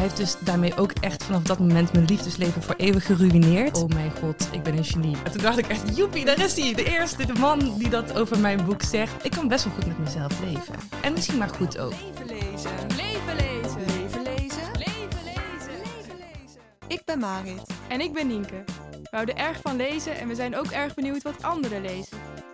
Hij heeft dus daarmee ook echt vanaf dat moment mijn liefdesleven voor eeuwig geruineerd. Oh mijn god, ik ben een genie. En toen dacht ik echt, joepie, daar is hij. De eerste, de man die dat over mijn boek zegt. Ik kan best wel goed met mezelf leven. En misschien maar goed ook. Leven lezen. Leven lezen. Leven lezen. Leven lezen. Leven lezen. Ik ben Marit. En ik ben Nienke. We houden erg van lezen en we zijn ook erg benieuwd wat anderen lezen.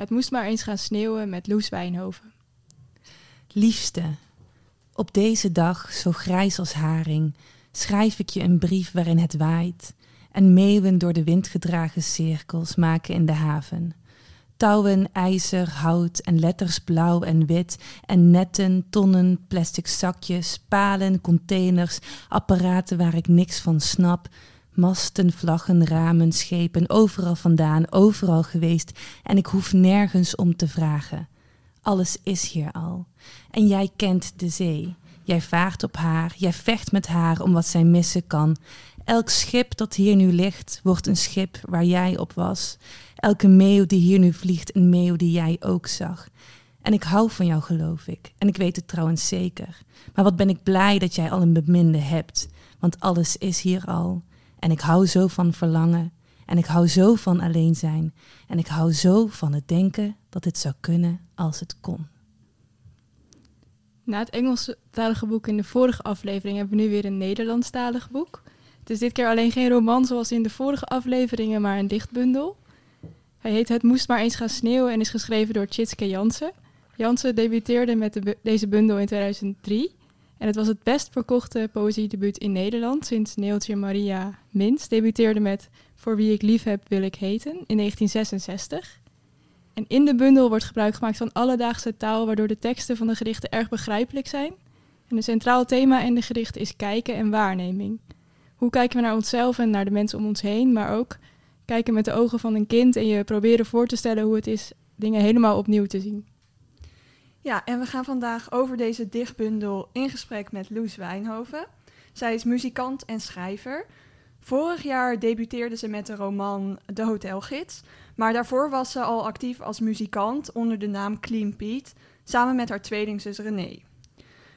Het moest maar eens gaan sneeuwen met Loes Wijnhoven. Liefste, op deze dag, zo grijs als haring, schrijf ik je een brief waarin het waait en meeuwen door de wind gedragen cirkels maken in de haven. Touwen, ijzer, hout en letters blauw en wit en netten, tonnen, plastic zakjes, palen, containers, apparaten waar ik niks van snap, masten, vlaggen, ramen, schepen, overal vandaan, overal geweest en ik hoef nergens om te vragen. Alles is hier al. En jij kent de zee. Jij vaart op haar, jij vecht met haar om wat zij missen kan. Elk schip dat hier nu ligt, wordt een schip waar jij op was. Elke meeuw die hier nu vliegt, een meeuw die jij ook zag. En ik hou van jou, geloof ik. En ik weet het trouwens zeker. Maar wat ben ik blij dat jij al een beminde hebt. Want alles is hier al. En ik hou zo van verlangen. En ik hou zo van alleen zijn. En ik hou zo van het denken dat het zou kunnen als het kon. Na het Engelstalige boek in de vorige aflevering hebben we nu weer een Nederlandstalig boek. Het is dit keer alleen geen roman zoals in de vorige afleveringen, maar een dichtbundel. Hij heet Het moest maar eens gaan sneeuwen en is geschreven door Tjitske Jansen. Jansen debuteerde met deze bundel in 2003. En het was het best verkochte poëziedebuut in Nederland sinds Neeltje Maria Mins debuteerde met Voor wie ik lief heb wil ik heten in 1966. En in de bundel wordt gebruik gemaakt van alledaagse taal, waardoor de teksten van de gedichten erg begrijpelijk zijn. En een centraal thema in de gedichten is kijken en waarneming. Hoe kijken we naar onszelf en naar de mensen om ons heen, maar ook kijken met de ogen van een kind en je proberen voor te stellen hoe het is dingen helemaal opnieuw te zien. Ja, en we gaan vandaag over deze dichtbundel in gesprek met Loes Wijnhoven. Zij is muzikant en schrijver. Vorig jaar debuteerde ze met de roman De Hotelgids, maar daarvoor was ze al actief als muzikant onder de naam Clean Pete, samen met haar tweelingzus René.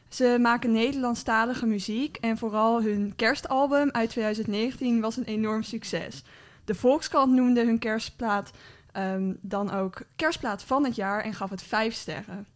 Ze maken Nederlandstalige muziek en vooral hun kerstalbum uit 2019 was een enorm succes. De Volkskrant noemde hun kerstplaat ehm, dan ook kerstplaat van het jaar en gaf het vijf sterren.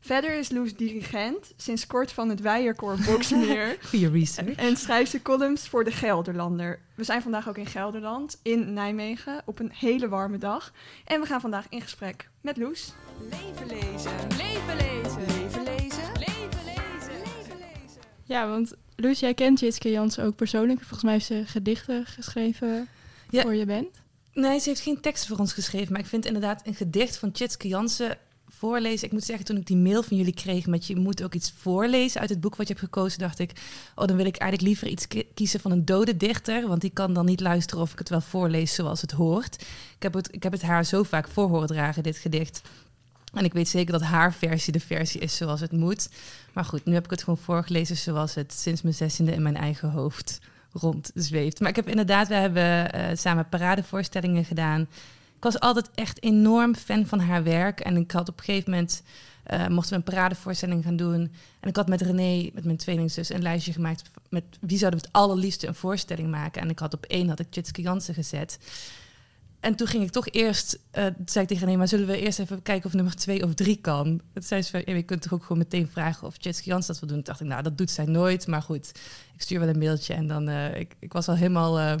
Verder is Loes dirigent, sinds kort van het Weijerkoor Boksmeer. Goeie research. En schrijft ze columns voor de Gelderlander. We zijn vandaag ook in Gelderland, in Nijmegen, op een hele warme dag. En we gaan vandaag in gesprek met Loes. Leven lezen. Leven lezen! Leven lezen. Leven lezen! Leven lezen. Ja, want Loes, jij kent Jitske Jansen ook persoonlijk. Volgens mij heeft ze gedichten geschreven Ja. voor je band. Nee, ze heeft geen tekst voor ons geschreven. Maar ik vind inderdaad een gedicht van Tjitske Jansen voorlezen. Ik moet zeggen, toen ik die mail van jullie kreeg met je moet ook iets voorlezen uit het boek wat je hebt gekozen, dacht ik, oh, dan wil ik eigenlijk liever iets ki- kiezen van een dode dichter, want die kan dan niet luisteren of ik het wel voorlees zoals het hoort. Ik heb het, ik heb het haar zo vaak voor horen dragen, dit gedicht. En ik weet zeker dat haar versie de versie is zoals het moet. Maar goed, nu heb ik het gewoon voorgelezen zoals het sinds mijn zestiende in mijn eigen hoofd rondzweeft. Maar ik heb inderdaad, we hebben eh, samen paradevoorstellingen gedaan. Ik was altijd echt enorm fan van haar werk. En ik had op een gegeven moment, eh, mochten we een paradevoorstelling gaan doen. En ik had met René, met mijn tweelingzus, een lijstje gemaakt met wie zouden we het allerliefste een voorstelling maken. En ik had op één had ik Tjitske Jansen gezet. En toen ging ik toch eerst, toen zei ik tegen René, maar zullen we eerst even kijken of nummer twee of drie kan? Het zei ze je kunt toch ook gewoon meteen vragen of Tjitske Jansen dat wil doen. Toen dacht ik, nou, dat doet zij nooit. Maar goed, ik stuur wel een mailtje. En dan, eh, ik, ik was al helemaal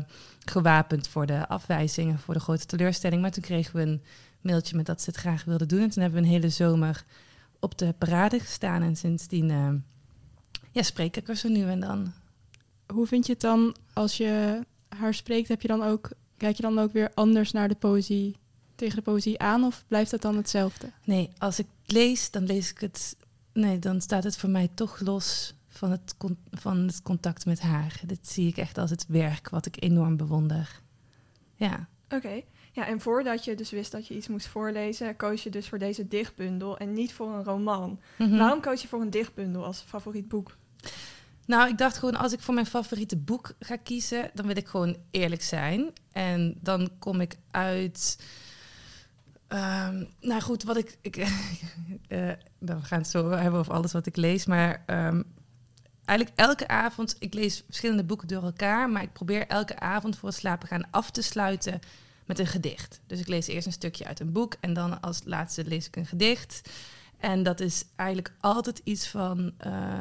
gewapend voor de afwijzingen, voor de grote teleurstelling. Maar toen kregen we een mailtje met dat ze het graag wilden doen. En toen hebben we een hele zomer op de parade gestaan. En sindsdien eh, ja, spreek ik er zo nu en dan. Hoe vind je het dan als je haar spreekt? Heb je dan ook, kijk je dan ook weer anders naar de poëzie tegen de poëzie aan of blijft dat dan hetzelfde? Nee, als ik lees, dan lees ik het. Nee, dan staat het voor mij toch los van het, van het contact met haar. Dit zie ik echt als het werk wat ik enorm bewonder. Ja. Oké. Ja, en voordat je dus wist dat je iets moest voorlezen, koos je dus voor deze dichtbundel en niet voor een roman. Mhm. Waarom koos je voor een dichtbundel als favoriet boek? Nou, ik dacht gewoon, als ik voor mijn favoriete boek ga kiezen, dan wil ik gewoon eerlijk zijn. En dan kom ik uit. Ehm, nou goed, wat ik. ik uh, we gaan het zo hebben over alles wat ik lees. Maar ehm, eigenlijk elke avond, ik lees verschillende boeken door elkaar. Maar ik probeer elke avond voor het slapen gaan af te sluiten met een gedicht. Dus ik lees eerst een stukje uit een boek en dan als laatste lees ik een gedicht. En dat is eigenlijk altijd iets van uh,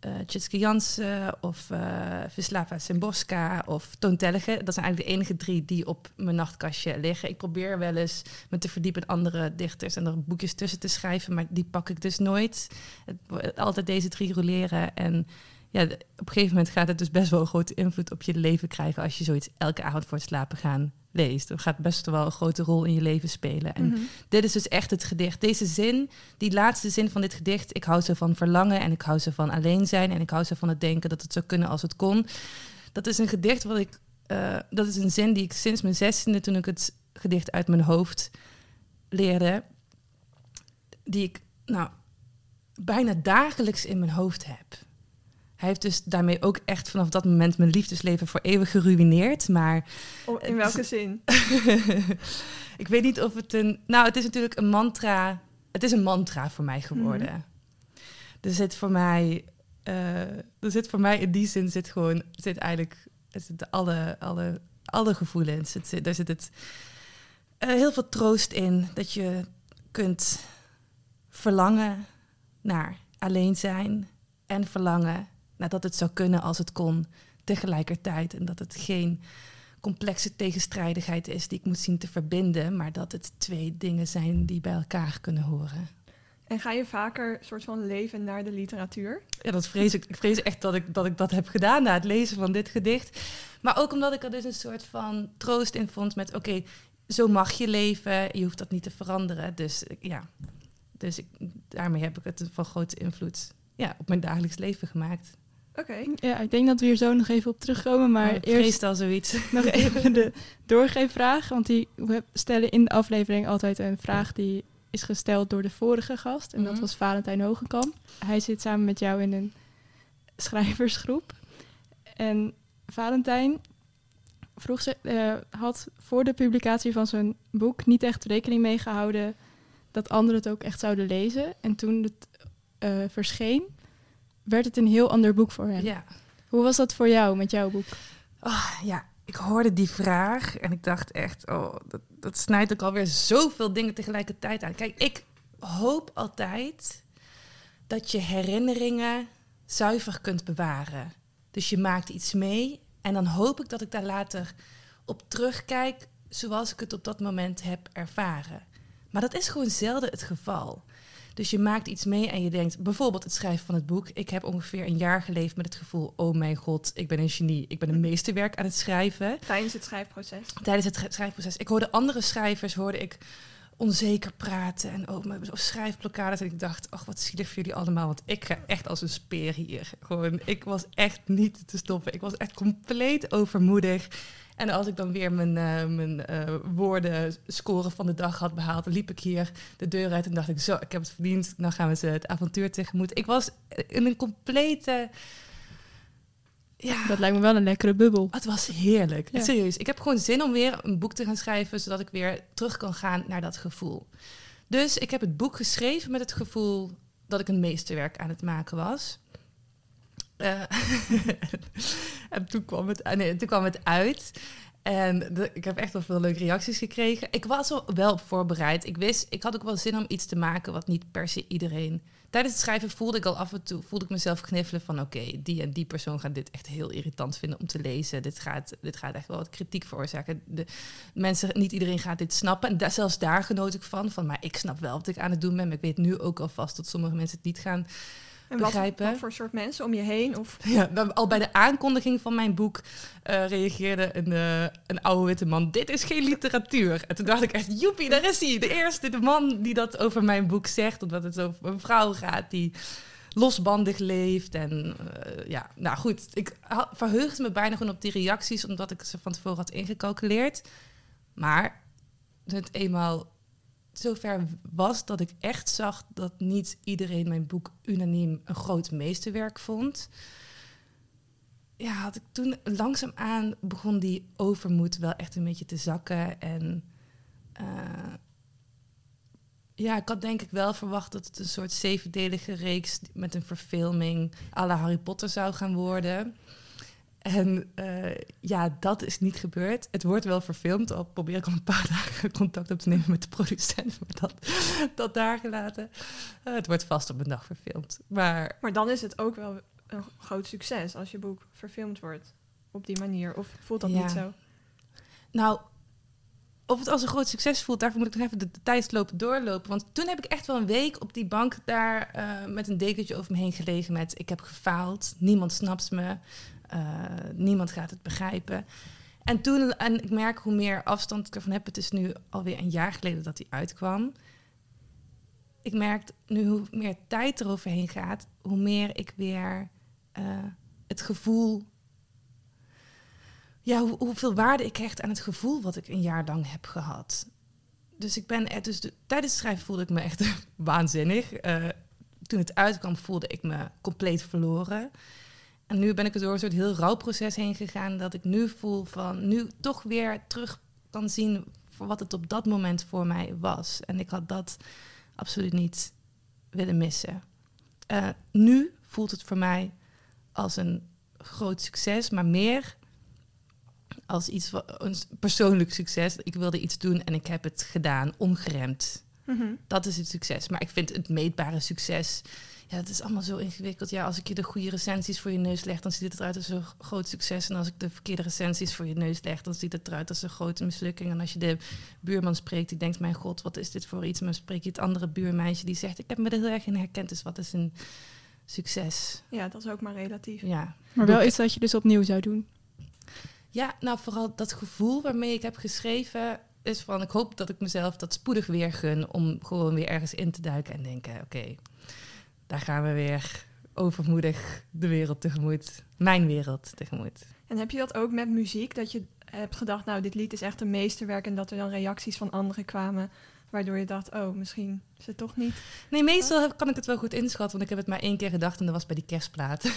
uh, Jansen of uh, Vislava Simborska of Toon Tellige. Dat zijn eigenlijk de enige drie die op mijn nachtkastje liggen. Ik probeer wel eens me te verdiepen in andere dichters en er boekjes tussen te schrijven, maar die pak ik dus nooit. Het, altijd deze drie roleren en ja, op een gegeven moment gaat het dus best wel een grote invloed op je leven krijgen als je zoiets elke avond voor het slapen gaan leest. Dat gaat best wel een grote rol in je leven spelen. En Mhm. dit is dus echt het gedicht. Deze zin, die laatste zin van dit gedicht, ik hou zo van verlangen en ik hou zo van alleen zijn en ik hou zo van het denken dat het zou kunnen als het kon. Dat is een gedicht wat ik, eh, dat is een zin die ik sinds mijn zestiende, toen ik het gedicht uit mijn hoofd leerde, die ik nou bijna dagelijks in mijn hoofd heb. Hij heeft dus daarmee ook echt vanaf dat moment mijn liefdesleven voor eeuwig geruineerd. Maar Oh, in welke zin? ik weet niet of het een. Nou, het is natuurlijk een mantra. Het is een mantra voor mij geworden. Er zit voor mij. eh, er zit voor mij in die zin zit gewoon. Zit eigenlijk. Er zitten alle, alle, alle gevoelens. Het zit, daar zit het. eh, heel veel troost in. Dat je kunt verlangen naar alleen zijn. En verlangen naar dat het zou kunnen als het kon. Tegelijkertijd. En dat het geen complexe tegenstrijdigheid is die ik moet zien te verbinden, maar dat het twee dingen zijn die bij elkaar kunnen horen. En ga je vaker soort van leven naar de literatuur? Ja, dat vrees ik. Ik vrees echt dat ik, dat ik dat heb gedaan na het lezen van dit gedicht. Maar ook omdat ik er dus een soort van troost in vond met... oké, zo mag je leven, je hoeft dat niet te veranderen. Dus eh, ja, dus ik, daarmee heb ik het van grote invloed ja, op mijn dagelijks leven gemaakt. Oké. Ja, ik denk dat we hier zo nog even op terugkomen. Maar ik eerst al zoiets. nog even de doorgeefvraag. Want die, we stellen in de aflevering altijd een vraag die is gesteld door de vorige gast. En dat Mhm. was Valentijn Hogenkamp. Hij zit samen met jou in een schrijversgroep. En Valentijn vroeg ze, eh, had voor de publicatie van zijn boek niet echt rekening mee gehouden dat anderen het ook echt zouden lezen. En toen het eh, verscheen, werd het een heel ander boek voor hem. Ja. Hoe was dat voor jou met jouw boek? Oh, ja, ik hoorde die vraag en ik dacht echt, oh, dat, dat snijdt ook alweer zoveel dingen tegelijkertijd aan. Kijk, ik hoop altijd dat je herinneringen zuiver kunt bewaren. Dus je maakt iets mee en dan hoop ik dat ik daar later op terugkijk zoals ik het op dat moment heb ervaren. Maar dat is gewoon zelden het geval. Dus je maakt iets mee en je denkt, bijvoorbeeld het schrijven van het boek. Ik heb ongeveer een jaar geleefd met het gevoel, oh mijn god, ik ben een genie. Ik ben een meesterwerk aan het schrijven. Tijdens het schrijfproces. Tijdens het schrijfproces. Ik hoorde andere schrijvers, hoorde ik onzeker praten en ook met of schrijfblokkades. En ik dacht, ach, wat zielig voor jullie allemaal. Want ik ga echt als een speer hier. Gewoon, ik was echt niet te stoppen. Ik was echt compleet overmoedig. En als ik dan weer mijn, eh, mijn eh, woorden scoren van de dag had behaald, dan liep ik hier de deur uit en dacht ik, zo, ik heb het verdiend. Dan gaan we ze het avontuur tegemoet. Ik was in een complete... Ja, Dat lijkt me wel een lekkere bubbel. het was heerlijk. Ja. Serieus. Ik heb gewoon zin om weer een boek te gaan schrijven, zodat ik weer terug kan gaan naar dat gevoel. Dus ik heb het boek geschreven met het gevoel dat ik een meesterwerk aan het maken was. Eh, en toen kwam, het, nee, toen kwam het uit. En ik heb echt wel veel leuke reacties gekregen. Ik was er wel voorbereid. Ik wist, ik had ook wel zin om iets te maken wat niet per se iedereen. Tijdens het schrijven voelde ik al af en toe voelde ik mezelf kniffelen van oké, die en die persoon gaat dit echt heel irritant vinden om te lezen. Dit gaat, dit gaat echt wel wat kritiek veroorzaken. De mensen, niet iedereen gaat dit snappen. En zelfs daar genoot ik van. Van maar ik snap wel wat ik aan het doen ben. Maar ik weet nu ook alvast dat sommige mensen het niet gaan En begrijpen. wat voor soort mensen om je heen? Of Ja, dan al bij de aankondiging van mijn boek eh, reageerde een, eh, een oude witte man: Dit is geen literatuur. En toen dacht ik echt: Joepie, daar is hij. De eerste, de man die dat over mijn boek zegt, omdat het over een vrouw gaat die losbandig leeft. En eh, ja, nou goed, ik verheugde me bijna gewoon op die reacties, omdat ik ze van tevoren had ingecalculeerd. Maar het eenmaal zover was dat ik echt zag dat niet iedereen mijn boek unaniem een groot meesterwerk vond. Ja, had ik toen langzaamaan begon die overmoed wel echt een beetje te zakken. En eh, ja, ik had denk ik wel verwacht dat het een soort zevendelige reeks met een verfilming à la Harry Potter zou gaan worden. En eh, ja, dat is niet gebeurd. Het wordt wel verfilmd. Al probeer ik al een paar dagen contact op te nemen met de producent. Maar dat, dat daar gelaten. Eh, het wordt vast op een dag verfilmd. Maar Maar dan is het ook wel een groot succes als je boek verfilmd wordt op die manier. Of voelt dat Ja. niet zo? nou, of het als een groot succes voelt, daarvoor moet ik nog even de, de tijdslopen doorlopen. Want toen heb ik echt wel een week op die bank daar eh, met een dekentje over me heen gelegen met... ik heb gefaald, niemand snapt me, niemand gaat het begrijpen. En toen, en ik merk hoe meer afstand ik ervan heb, het is nu alweer een jaar geleden dat die uitkwam. Ik merk nu hoe meer tijd er overheen gaat, hoe meer ik weer eh, het gevoel ja, hoe, hoeveel waarde ik hecht aan het gevoel wat ik een jaar lang heb gehad. Dus ik ben dus de, tijdens het schrijven voelde ik me echt waanzinnig. Eh, toen het uitkwam voelde ik me compleet verloren. En nu ben ik er door een soort heel rouwproces heen gegaan. Dat ik nu voel van nu toch weer terug kan zien voor wat het op dat moment voor mij was. En ik had dat absoluut niet willen missen. Eh, nu voelt het voor mij als een groot succes, maar meer als iets van een persoonlijk succes. Ik wilde iets doen en ik heb het gedaan, ongeremd. Mhm. Dat is het succes. Maar ik vind het meetbare succes. Ja, het is allemaal zo ingewikkeld. Ja, als ik je de goede recensies voor je neus leg, dan ziet het eruit als een groot succes. En als ik de verkeerde recensies voor je neus leg, dan ziet het eruit als een grote mislukking. En als je de buurman spreekt, die denkt: Mijn god, wat is dit voor iets? Maar spreek je het andere buurmeisje die zegt: Ik heb me er heel erg in herkend. Dus wat is een succes? Ja, dat is ook maar relatief. Ja. Maar wel iets dat je dus opnieuw zou doen. Ja, nou vooral dat gevoel waarmee ik heb geschreven is van ik hoop dat ik mezelf dat spoedig weer gun om gewoon weer ergens in te duiken en denken oké, daar gaan we weer overmoedig de wereld tegemoet, mijn wereld tegemoet. En heb je dat ook met muziek? Dat je hebt gedacht, nou, dit lied is echt een meesterwerk. En dat er dan reacties van anderen kwamen. Waardoor je dacht, oh, misschien is het toch niet. Nee, meestal heb- kan ik het wel goed inschatten, want ik heb het maar één keer gedacht en dat was bij die kerstplaat.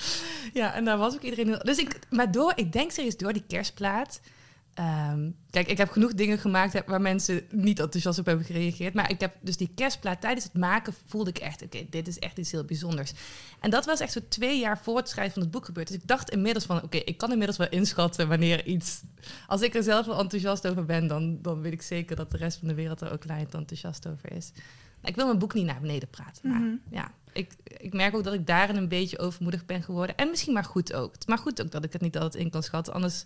ja, en daar was ook iedereen. Dus ik, maar door, ik denk serieus door die kerstplaat... ehm, kijk, ik heb genoeg dingen gemaakt waar mensen niet enthousiast op hebben gereageerd. Maar ik heb dus die kerstplaat, tijdens het maken voelde ik echt... Oké, dit is echt iets heel bijzonders. En dat was echt zo twee jaar voor het schrijven van het boek gebeurd. Dus ik dacht inmiddels van, oké, ik kan inmiddels wel inschatten wanneer iets... Als ik er zelf wel enthousiast over ben, dan, dan weet ik zeker dat de rest van de wereld er ook lijnt enthousiast over is. Ik wil mijn boek niet naar beneden praten, maar Mhm. ja, ik, ik merk ook dat ik daarin een beetje overmoedig ben geworden. En misschien maar goed ook. Maar goed ook dat ik het niet altijd in kan schatten. Anders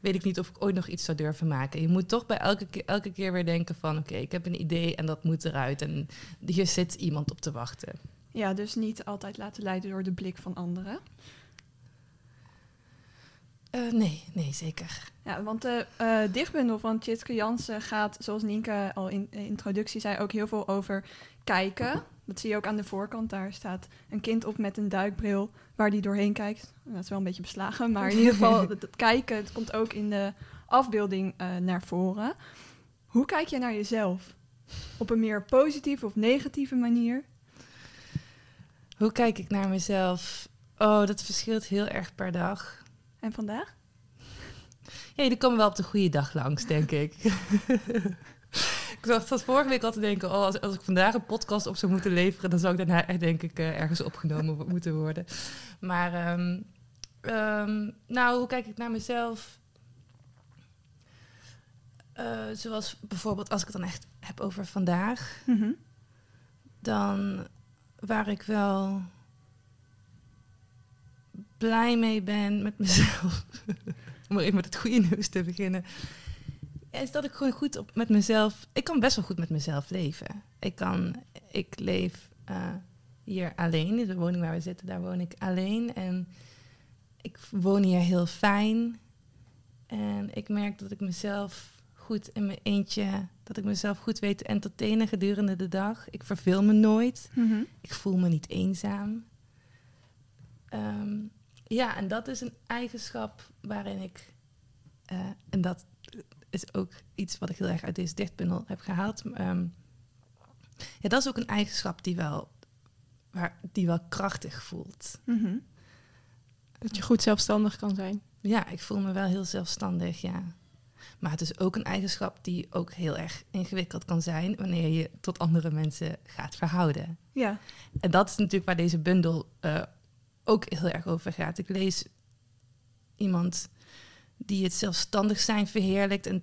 weet ik niet of ik ooit nog iets zou durven maken. Je moet toch bij elke keer, elke keer weer denken van... oké, ik heb een idee en dat moet eruit. En hier zit iemand op te wachten. Ja, dus niet altijd laten leiden door de blik van anderen. Eh, nee, nee, zeker. Ja, want de eh, dichtbundel van Tjitske Jansen gaat, zoals Nienke al in de introductie zei, ook heel veel over kijken. Dat zie je ook aan de voorkant. Daar staat een kind op met een duikbril waar die doorheen kijkt. Dat is wel een beetje beslagen, maar in ieder geval dat, dat kijken, het komt ook in de afbeelding eh, naar voren. Hoe kijk je naar jezelf? Op een meer positieve of negatieve manier? Hoe kijk ik naar mezelf? Oh, dat verschilt heel erg per dag. En vandaag? Ja, jullie komen wel op de goede dag langs, denk ik. ik dacht dat vorige week al te denken... Oh, als, als ik vandaag een podcast op zou moeten leveren... dan zou ik daarna echt, denk ik, eh, ergens opgenomen moeten worden. Maar, ehm, ehm, nou, hoe kijk ik naar mezelf? Eh, zoals bijvoorbeeld als ik het dan echt heb over vandaag... Mhm. dan waar ik wel blij mee ben met mezelf. Om even met het goede nieuws te beginnen. Is dat ik gewoon goed op met mezelf. Ik kan best wel goed met mezelf leven. Ik kan, ik leef eh, hier alleen. In de woning waar we zitten, daar woon ik alleen. En ik woon hier heel fijn. En ik merk dat ik mezelf goed in mijn eentje, dat ik mezelf goed weet te entertainen gedurende de dag. Ik verveel me nooit. Mhm. Ik voel me niet eenzaam. Ehm, ja, en dat is een eigenschap waarin ik, eh, en dat is ook iets wat ik heel erg uit deze dichtbundel heb gehaald. Ehm, ja, dat is ook een eigenschap die wel, waar, die wel krachtig voelt. Mhm. Dat je goed zelfstandig kan zijn. Ja, ik voel me wel heel zelfstandig, ja. Maar het is ook een eigenschap die ook heel erg ingewikkeld kan zijn wanneer je tot andere mensen gaat verhouden. Ja. En dat is natuurlijk waar deze bundel eh, ook heel erg over gaat. Ik lees iemand die het zelfstandig zijn verheerlijkt en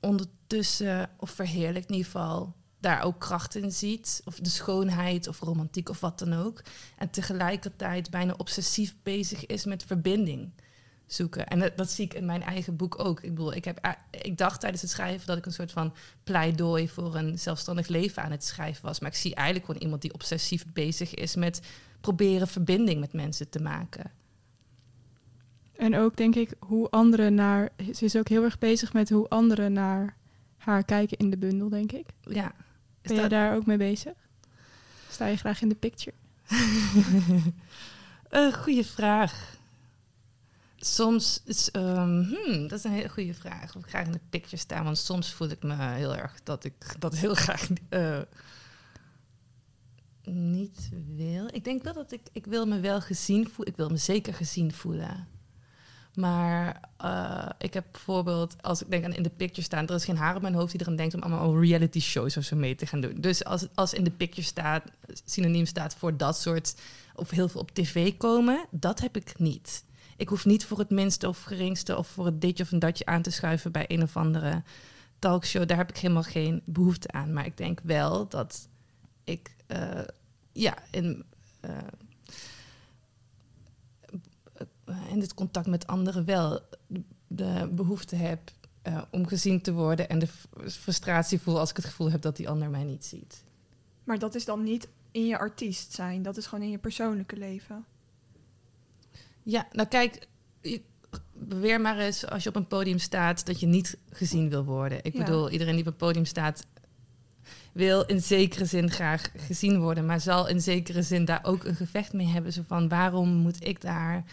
ondertussen, of verheerlijkt in ieder geval, daar ook kracht in ziet. Of de schoonheid of romantiek of wat dan ook. En tegelijkertijd bijna obsessief bezig is met verbinding zoeken. En dat, dat zie ik in mijn eigen boek ook. Ik bedoel, ik, heb, a- ik dacht tijdens het schrijven dat ik een soort van pleidooi voor een zelfstandig leven aan het schrijven was. Maar ik zie eigenlijk gewoon iemand die obsessief bezig is met proberen verbinding met mensen te maken. En ook denk ik hoe anderen naar. Ze is ook heel erg bezig met hoe anderen naar haar kijken in de bundel, denk ik. Ja. Is Ben jij dat- daar ook mee bezig? Sta je graag in de picture? Een goede vraag. Soms is, ehm, hmm, dat is een hele goede vraag. Of ik graag in de picture sta, want soms voel ik me heel erg dat ik dat heel graag eh, niet wil. Ik denk wel dat ik, ik wil me wel gezien voelen. Ik wil me zeker gezien voelen. Maar eh, ik heb bijvoorbeeld, als ik denk aan in de picture staan, er is geen haar op mijn hoofd die eraan denkt om allemaal reality shows of zo mee te gaan doen. Dus als, als in de picture staat, synoniem staat voor dat soort, of heel veel op tv komen, dat heb ik niet. Ik hoef niet voor het minste of geringste of voor het ditje of een datje aan te schuiven bij een of andere talkshow. Daar heb ik helemaal geen behoefte aan. Maar ik denk wel dat ik, eh, ja, in, eh, in dit contact met anderen wel de behoefte heb eh, om gezien te worden en de frustratie voel als ik het gevoel heb dat die ander mij niet ziet. Maar dat is dan niet in je artiest zijn. Dat is gewoon in je persoonlijke leven. Ja, nou kijk, je- beweer maar eens als je op een podium staat dat je niet gezien wil worden. Ik Ja. bedoel, iedereen die op een podium staat wil in zekere zin graag gezien worden, maar zal in zekere zin daar ook een gevecht mee hebben. Zo van, waarom moet ik daar...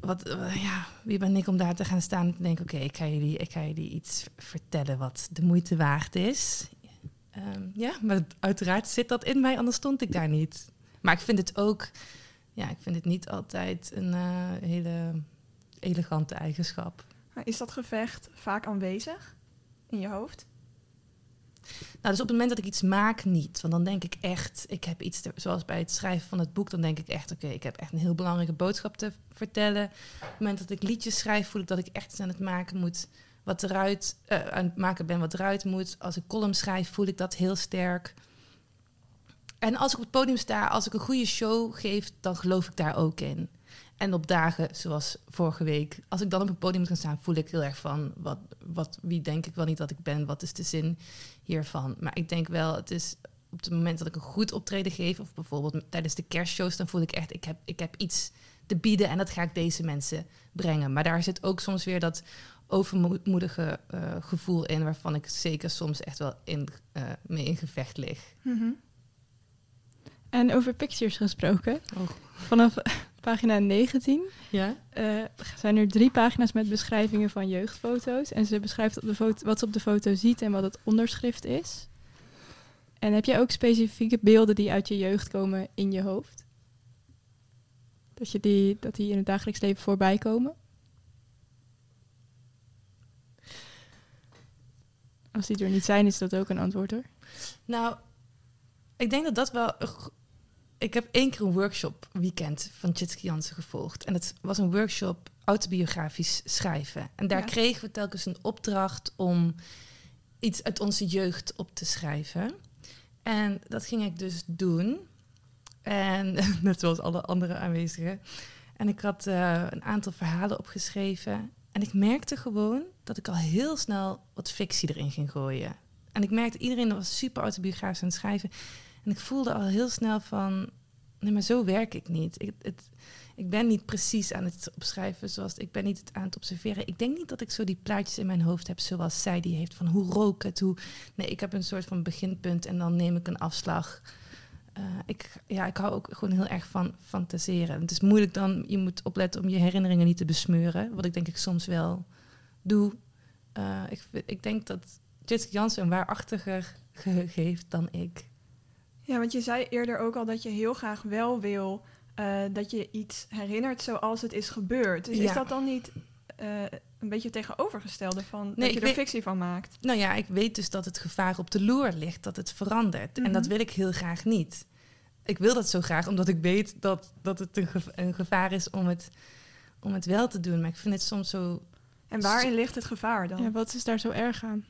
Wat, eh, ja, wie ben ik om daar te gaan staan en te denken... oké, ik, ga jullie, ik ga jullie iets vertellen wat de moeite waard is. Ehm, ja, maar uiteraard zit dat in mij, anders stond ik daar niet. Maar ik vind het ook... Ja, ik vind het niet altijd een eh, hele elegante eigenschap. Is dat gevecht vaak aanwezig in je hoofd? Nou, dus op het moment dat ik iets maak, niet. Want dan denk ik echt, ik heb iets, zoals bij het schrijven van het boek, dan denk ik echt, oké, ik heb echt een heel belangrijke boodschap te vertellen. Op het moment dat ik liedjes schrijf, voel ik dat ik echt iets aan het maken moet, wat eruit, eh, aan het maken ben wat eruit moet. Als ik column schrijf, voel ik dat heel sterk. En als ik op het podium sta, als ik een goede show geef, dan geloof ik daar ook in. En op dagen zoals vorige week, als ik dan op het podium gaan staan, voel ik heel erg van, wat, wat, wie denk ik wel niet dat ik ben, wat is de zin hiervan. Maar ik denk wel, het is op het moment dat ik een goed optreden geef, of bijvoorbeeld tijdens de kerstshows, dan voel ik echt, ik heb, ik heb iets te bieden en dat ga ik deze mensen brengen. Maar daar zit ook soms weer dat overmoedige eh, gevoel in, waarvan ik zeker soms echt wel in, eh, mee in gevecht lig. Mhm. En over pictures gesproken. Oh. Vanaf pagina 19 Ja? eh, zijn er drie pagina's met beschrijvingen van jeugdfoto's. En ze beschrijft op de foto, wat ze op de foto ziet en wat het onderschrift is. En heb jij ook specifieke beelden die uit je jeugd komen in je hoofd? Dat, je die, dat die in het dagelijks leven voorbij komen? Als die er niet zijn, is dat ook een antwoord hoor. Nou, ik denk dat dat wel. Ik heb één keer een workshop weekend van Tjitske Jansen gevolgd. En het was een workshop autobiografisch schrijven. En daar Ja. kregen we telkens een opdracht om iets uit onze jeugd op te schrijven. En dat ging ik dus doen. En net zoals alle andere aanwezigen. En ik had eh, een aantal verhalen opgeschreven. En ik merkte gewoon dat ik al heel snel wat fictie erin ging gooien. En ik merkte, iedereen was super autobiografisch aan het schrijven. En ik voelde al heel snel van, nee, maar zo werk ik niet. Ik, het, ik ben niet precies aan het opschrijven zoals ik ben niet het aan het observeren. Ik denk niet dat ik zo die plaatjes in mijn hoofd heb zoals zij die heeft van hoe rook het, hoe. Nee, ik heb een soort van beginpunt en dan neem ik een afslag. Uh, ik, ja, ik hou ook gewoon heel erg van fantaseren. Het is moeilijk dan, je moet opletten om je herinneringen niet te besmeuren, wat ik denk ik soms wel doe. Uh, ik, ik denk dat Jitske Jansen een waarachtiger geheugen heeft dan ik. Ja, want je zei eerder ook al dat je heel graag wel wil uh, dat je iets herinnert zoals het is gebeurd. Dus is dat dan niet uh, een beetje tegenovergestelde van nee, dat je er fictie van maakt? Nou ja, ik weet dus dat het gevaar op de loer ligt, dat het verandert. En dat mhm. wil ik heel graag niet. Ik wil dat zo graag, omdat ik weet dat, dat het een, een gevaar is om het, om het wel te doen. Maar ik vind het soms zo... En waarin ligt het gevaar dan? Ja, wat is daar zo erg aan?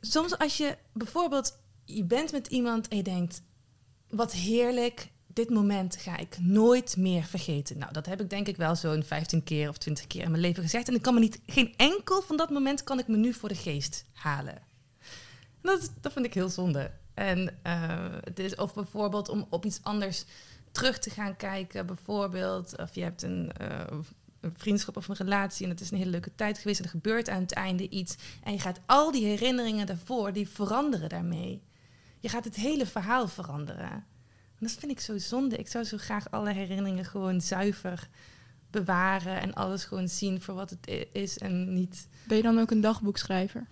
Soms als je bijvoorbeeld, je bent met iemand en je denkt, wat heerlijk, dit moment ga ik nooit meer vergeten. Nou, dat heb ik denk ik wel zo'n 15 keer of 20 keer in mijn leven gezegd. En ik kan me niet, geen enkel van dat moment kan ik me nu voor de geest halen. Dat, dat vind ik heel zonde. En uh, het is of bijvoorbeeld om op iets anders terug te gaan kijken. Bijvoorbeeld, of je hebt een, uh, een vriendschap of een relatie en het is een hele leuke tijd geweest en er gebeurt aan het einde iets. En je gaat al die herinneringen daarvoor, die veranderen daarmee. Je gaat het hele verhaal veranderen dat vind ik zo zonde. Ik zou zo graag alle herinneringen gewoon zuiver bewaren en alles gewoon zien voor wat het is en niet. Ben je dan ook een dagboekschrijver?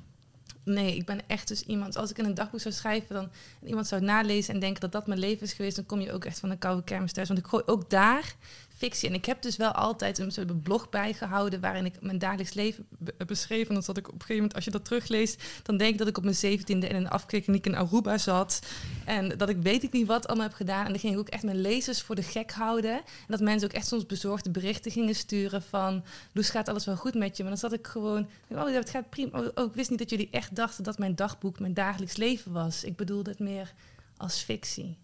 Nee, ik ben echt dus iemand. Als ik in een dagboek zou schrijven, dan en iemand zou nalezen en denken dat dat mijn leven is geweest, dan kom je ook echt van een koude kermis thuis. Want ik gooi ook daar fictie. En ik heb dus wel altijd een soort blog bijgehouden waarin ik mijn dagelijks leven beschreef. En dan zat ik op een gegeven moment, als je dat terugleest, dan denk ik dat ik op mijn zeventiende in een afkliniek in Aruba zat. En dat ik weet ik niet wat allemaal heb gedaan. En dan ging ik ook echt mijn lezers voor de gek houden. En dat mensen ook echt soms bezorgde berichten gingen sturen van, Loes, gaat alles wel goed met je? Maar dan zat ik gewoon, oh, het gaat prima. Oh, oh, ik wist niet dat jullie echt dachten dat mijn dagboek mijn dagelijks leven was. Ik bedoelde het meer als fictie.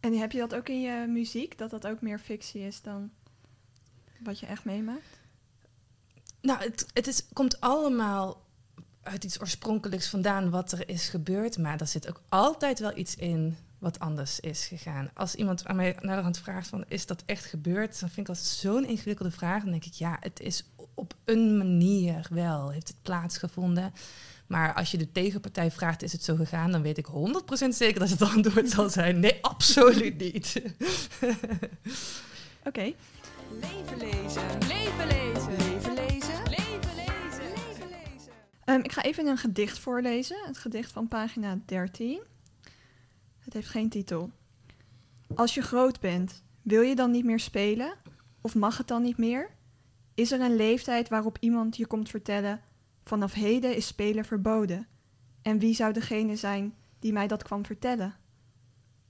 En heb je dat ook in je muziek, dat dat ook meer fictie is dan wat je echt meemaakt? Nou, het, het is, komt allemaal uit iets oorspronkelijks vandaan wat er is gebeurd, maar er zit ook altijd wel iets in wat anders is gegaan. Als iemand aan mij naar de hand vraagt van is dat echt gebeurd, dan vind ik dat zo'n ingewikkelde vraag. Dan denk ik ja, het is op een manier wel heeft het plaatsgevonden. Maar als je de tegenpartij vraagt, is het zo gegaan, dan weet ik 100% zeker dat het antwoord zal zijn: nee, absoluut niet. Oké. Leven lezen. Leven lezen. Leven lezen. Leven lezen. Leven lezen. Um, ik ga even een gedicht voorlezen. Het gedicht van pagina 13. Het heeft geen titel. Als je groot bent, wil je dan niet meer spelen? Of mag het dan niet meer? Is er een leeftijd waarop iemand je komt vertellen Vanaf heden is spelen verboden. En wie zou degene zijn die mij dat kwam vertellen?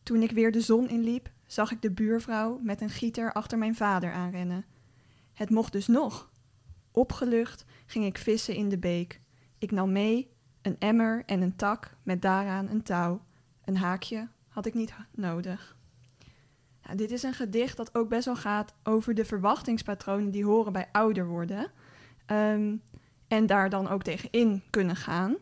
Toen ik weer de zon inliep, zag ik de buurvrouw met een gieter achter mijn vader aanrennen. Het mocht dus nog. Opgelucht ging ik vissen in de beek. Ik nam mee een emmer en een tak met daaraan een touw. Een haakje had ik niet nodig. Nou, dit is een gedicht dat ook best wel gaat over de verwachtingspatronen die horen bij ouder worden. Um, en daar dan ook tegen in kunnen gaan.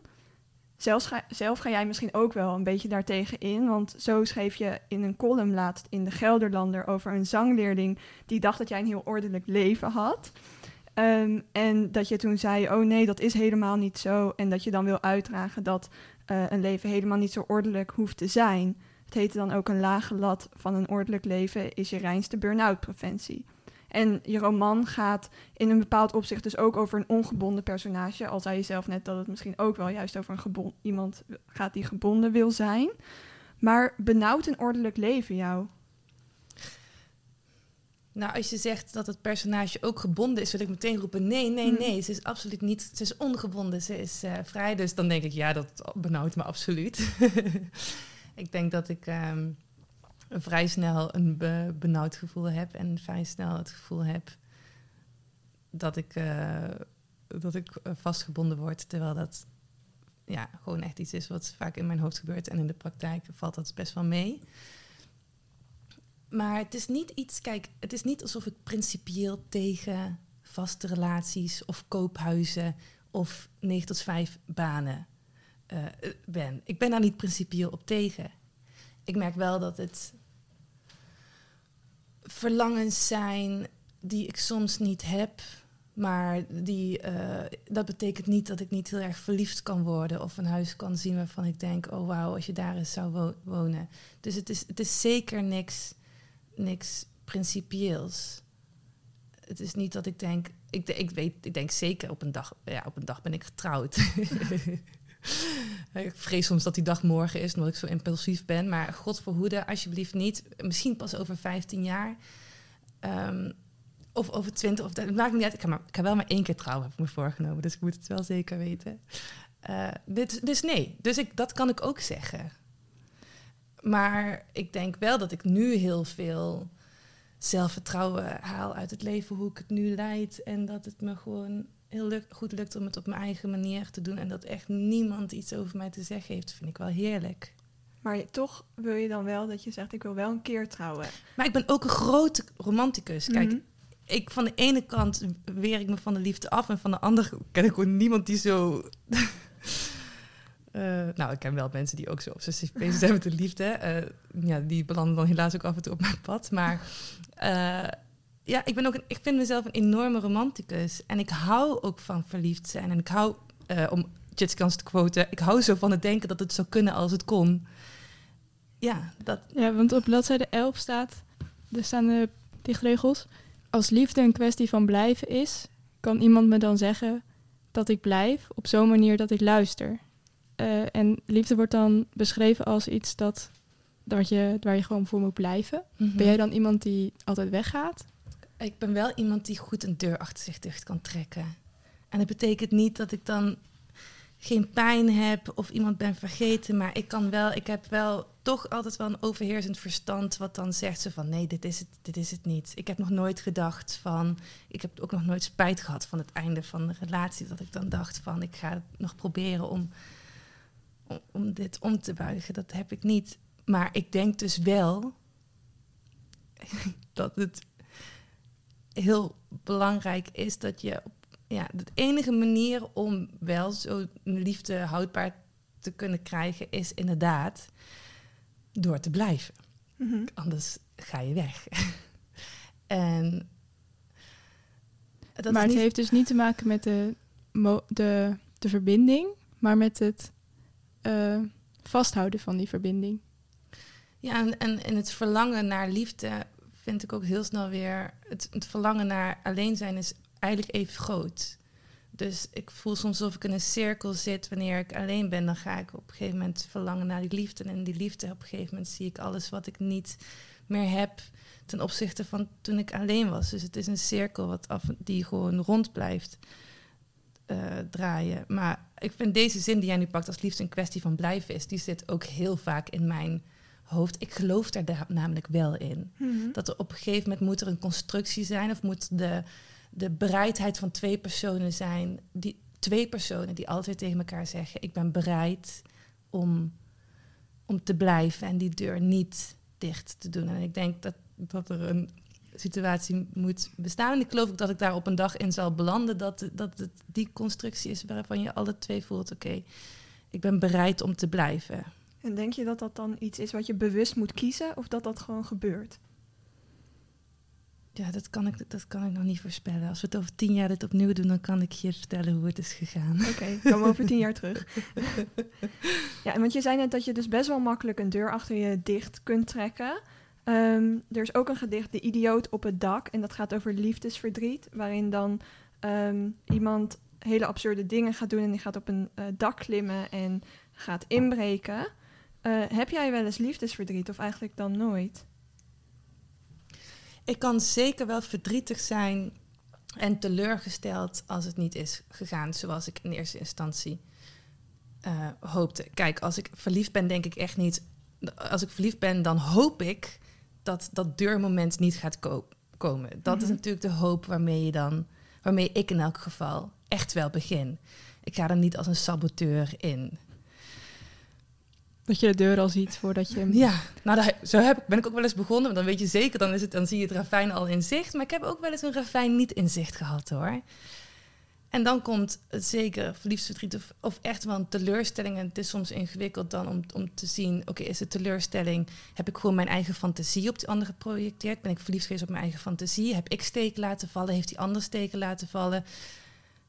Zelfs zelf ga jij misschien ook wel een beetje daartegen in. Want zo schreef je in een column laatst in de Gelderlander over een zangleerling die dacht dat jij een heel ordelijk leven had. Ehm, en dat je toen zei, oh nee, dat is helemaal niet zo. En dat je dan wil uitdragen dat uh, een leven helemaal niet zo ordelijk hoeft te zijn. Het heette dan ook een lage lat van een ordelijk leven is je reinste burn-out preventie. En je roman gaat in een bepaald opzicht dus ook over een ongebonden personage. Al zei je zelf net dat het misschien ook wel juist over een iemand gaat die gebonden wil zijn. Maar benauwt een ordelijk leven jou? Nou, als je zegt dat het personage ook gebonden is, wil ik meteen roepen: nee, nee, hmm. nee. Ze is absoluut niet. Ze is ongebonden. Ze is uh, vrij. Dus dan denk ik: ja, dat benauwt me absoluut. ik denk dat ik. Um, vrij snel een benauwd gevoel heb en vrij snel het gevoel heb dat ik, uh, dat ik eh, vastgebonden word, terwijl dat ja, gewoon echt iets is wat vaak in mijn hoofd gebeurt en in de praktijk valt dat best wel mee. Maar het is niet iets, kijk, het is niet alsof ik principieel tegen vaste relaties of koophuizen of 9 tot 5 banen eh, ben. Ik ben daar niet principieel op tegen. Ik merk wel dat het verlangens zijn die ik soms niet heb. Maar die, eh, dat betekent niet dat ik niet heel erg verliefd kan worden of een huis kan zien waarvan ik denk, oh wauw, als je daar eens zou wo- wonen. Dus het is, het is zeker niks, niks principieels. Het is niet dat ik denk, ik, ik weet, ik denk zeker op een dag, ja, op een dag ben ik getrouwd. ik vrees soms dat die dag morgen is, omdat ik zo impulsief ben. Maar God verhoede, alsjeblieft niet. Misschien pas over 15 jaar. Ehm, of over 20, of dat maakt niet uit. Ik ga wel maar één keer trouwen, heb ik me voorgenomen. Dus ik moet het wel zeker weten. Eh, dit, dus nee, dus ik, dat kan ik ook zeggen. Maar ik denk wel dat ik nu heel veel zelfvertrouwen haal uit het leven, hoe ik het nu leid. En dat het me gewoon heel luk- goed lukt om het op mijn eigen manier te doen. En dat echt niemand iets over mij te zeggen heeft, vind ik wel heerlijk. Maar toch wil je dan wel dat je zegt, ik wil wel een keer trouwen. Maar ik ben ook een grote romanticus. Kijk, Mhm. ik van de ene kant weer ik me van de liefde af en van de andere ken ik gewoon niemand die zo. Eh, nou, ik ken wel mensen die ook zo obsessief bezig zijn met de liefde. Eh, ja, die belanden dan helaas ook af en toe op mijn pad. Maar eh, ja, ik ben ook een, ik vind mezelf een enorme romanticus. En ik hou ook van verliefd zijn. En ik hou, eh, om Jitskans te quoten, ik hou zo van het denken dat het zou kunnen als het kon. Ja, dat, Ja, want op bladzijde 11 staat, er staan de dichtregels. Als liefde een kwestie van blijven is, kan iemand me dan zeggen dat ik blijf op zo'n manier dat ik luister. Eh, en liefde wordt dan beschreven als iets dat, dat je, waar je gewoon voor moet blijven. Ben jij dan iemand die altijd weggaat? Ik ben wel iemand die goed een deur achter zich dicht kan trekken. En dat betekent niet dat ik dan geen pijn heb of iemand ben vergeten, maar ik kan wel, ik heb wel toch altijd wel een overheersend verstand wat dan zegt ze van nee, dit is het, dit is het niet. Ik heb nog nooit gedacht van, ik heb ook nog nooit spijt gehad van het einde van de relatie, dat ik dan dacht van ik ga nog proberen om, om, om dit om te buigen. Dat heb ik niet. Maar ik denk dus wel dat het heel belangrijk is dat je ja, de enige manier om wel zo'n liefde houdbaar te kunnen krijgen is inderdaad door te blijven. Mhm. Anders ga je weg. en dat maar het heeft dus niet te maken met de, de, de verbinding, maar met het eh, vasthouden van die verbinding. Ja, en, en, en het verlangen naar liefde vind ik ook heel snel weer. Het, verlangen naar alleen zijn is eigenlijk even groot. Dus ik voel soms alsof ik in een cirkel zit wanneer ik alleen ben. Dan ga ik op een gegeven moment verlangen naar die liefde. En in die liefde op een gegeven moment zie ik alles wat ik niet meer heb ten opzichte van toen ik alleen was. Dus het is een cirkel wat die gewoon rond blijft eh, draaien. Maar ik vind deze zin die jij nu pakt als liefde een kwestie van blijven is, die zit ook heel vaak in mijn hoofd. Ik geloof daar da- namelijk wel in. Mhm. Dat er op een gegeven moment moet er een constructie zijn of moet de, de bereidheid van twee personen zijn, die twee personen die altijd tegen elkaar zeggen: ik ben bereid om, om te blijven en die deur niet dicht te doen. En ik denk dat, dat er een situatie moet bestaan. En ik geloof ook dat ik daar op een dag in zal belanden dat, dat het die constructie is waarvan je alle twee voelt: oké, ik ben bereid om te blijven. En denk je dat dat dan iets is wat je bewust moet kiezen of dat dat gewoon gebeurt? Ja, dat kan, ik, dat kan ik nog niet voorspellen. Als we het over tien jaar dit opnieuw doen, dan kan ik je vertellen hoe het is gegaan. Oké, komen we over tien jaar terug. Ja, want je zei net dat je dus best wel makkelijk een deur achter je dicht kunt trekken. Ehm, er is ook een gedicht, De Idioot op het dak. En dat gaat over liefdesverdriet. Waarin dan ehm, iemand hele absurde dingen gaat doen. En die gaat op een eh, dak klimmen en gaat inbreken. Eh, heb jij wel eens liefdesverdriet of eigenlijk dan nooit? Ik kan zeker wel verdrietig zijn en teleurgesteld als het niet is gegaan zoals ik in eerste instantie eh, hoopte. Kijk, als ik verliefd ben, denk ik echt niet. Als ik verliefd ben, dan hoop ik dat dat deurmoment niet gaat ko- komen. Dat is Mhm. natuurlijk de hoop waarmee je dan, waarmee ik in elk geval echt wel begin. Ik ga er niet als een saboteur in. Dat je de deur al ziet voordat je. Ja, nou, zo heb, ben ik ook wel eens begonnen. Want dan weet je zeker, dan, is het, dan zie je het ravijn al in zicht. Maar ik heb ook wel eens een ravijn niet in zicht gehad hoor. En dan komt het zeker verliefdverdriet of, of echt wel een teleurstelling. En het is soms ingewikkeld dan om, om te zien... oké, is het teleurstelling? Heb ik gewoon mijn eigen fantasie op die andere geprojecteerd? Ben ik verliefd geweest op mijn eigen fantasie? Heb ik steken laten vallen? Heeft die ander steken laten vallen?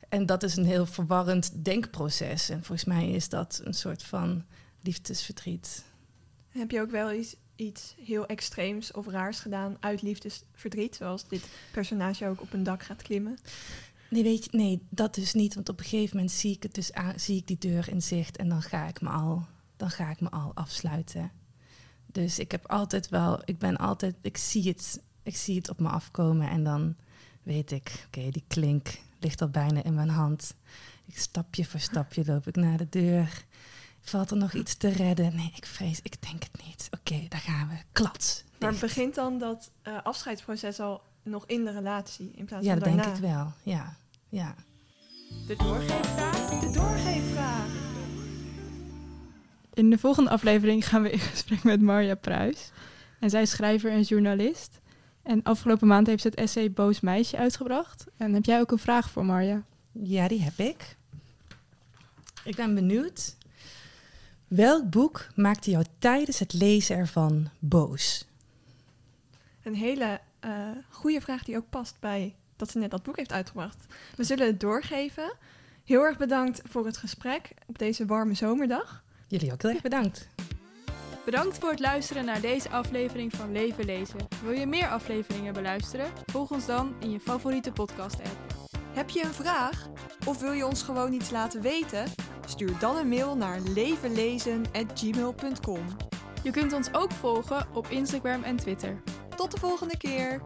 En dat is een heel verwarrend denkproces. En volgens mij is dat een soort van liefdesverdriet. Heb je ook wel iets, iets heel extreems of raars gedaan uit liefdesverdriet? Zoals dit personage ook op een dak gaat klimmen? Nee, weet je, nee, dat dus niet. Want op een gegeven moment zie ik, het dus aan, zie ik die deur in zicht en dan ga ik me al, dan ga ik me al afsluiten. Dus ik heb altijd wel, ik ben altijd, ik zie het, ik zie het op me afkomen en dan weet ik, oké, die klink ligt al bijna in mijn hand. Ik stapje voor stapje loop ik naar de deur. Valt er nog iets te redden? Nee, ik vrees, ik denk het niet. Oké, daar gaan we. Klats. Maar begint dan dat uh, afscheidsproces al nog in de relatie in plaats ja, van dat denk ik wel. Ja, ja. De doorgeefvraag. De doorgeefvraag. In de volgende aflevering gaan we in gesprek met Marja Pruis. En zij is schrijver en journalist. En afgelopen maand heeft ze het essay Boos Meisje uitgebracht. En heb jij ook een vraag voor Marja? Ja, die heb ik. Ik ben benieuwd. Welk boek maakte jou tijdens het lezen ervan boos? Een hele uh, goede vraag die ook past bij dat ze net dat boek heeft uitgebracht. We zullen het doorgeven. Heel erg bedankt voor het gesprek op deze warme zomerdag. Jullie ook heel erg bedankt. Bedankt voor het luisteren naar deze aflevering van Leven Lezen. Wil je meer afleveringen beluisteren? Volg ons dan in je favoriete podcast-app. Heb je een vraag? Of wil je ons gewoon iets laten weten? Stuur dan een mail naar levenlezen.gmail.com. Je kunt ons ook volgen op Instagram en Twitter. Tot de volgende keer!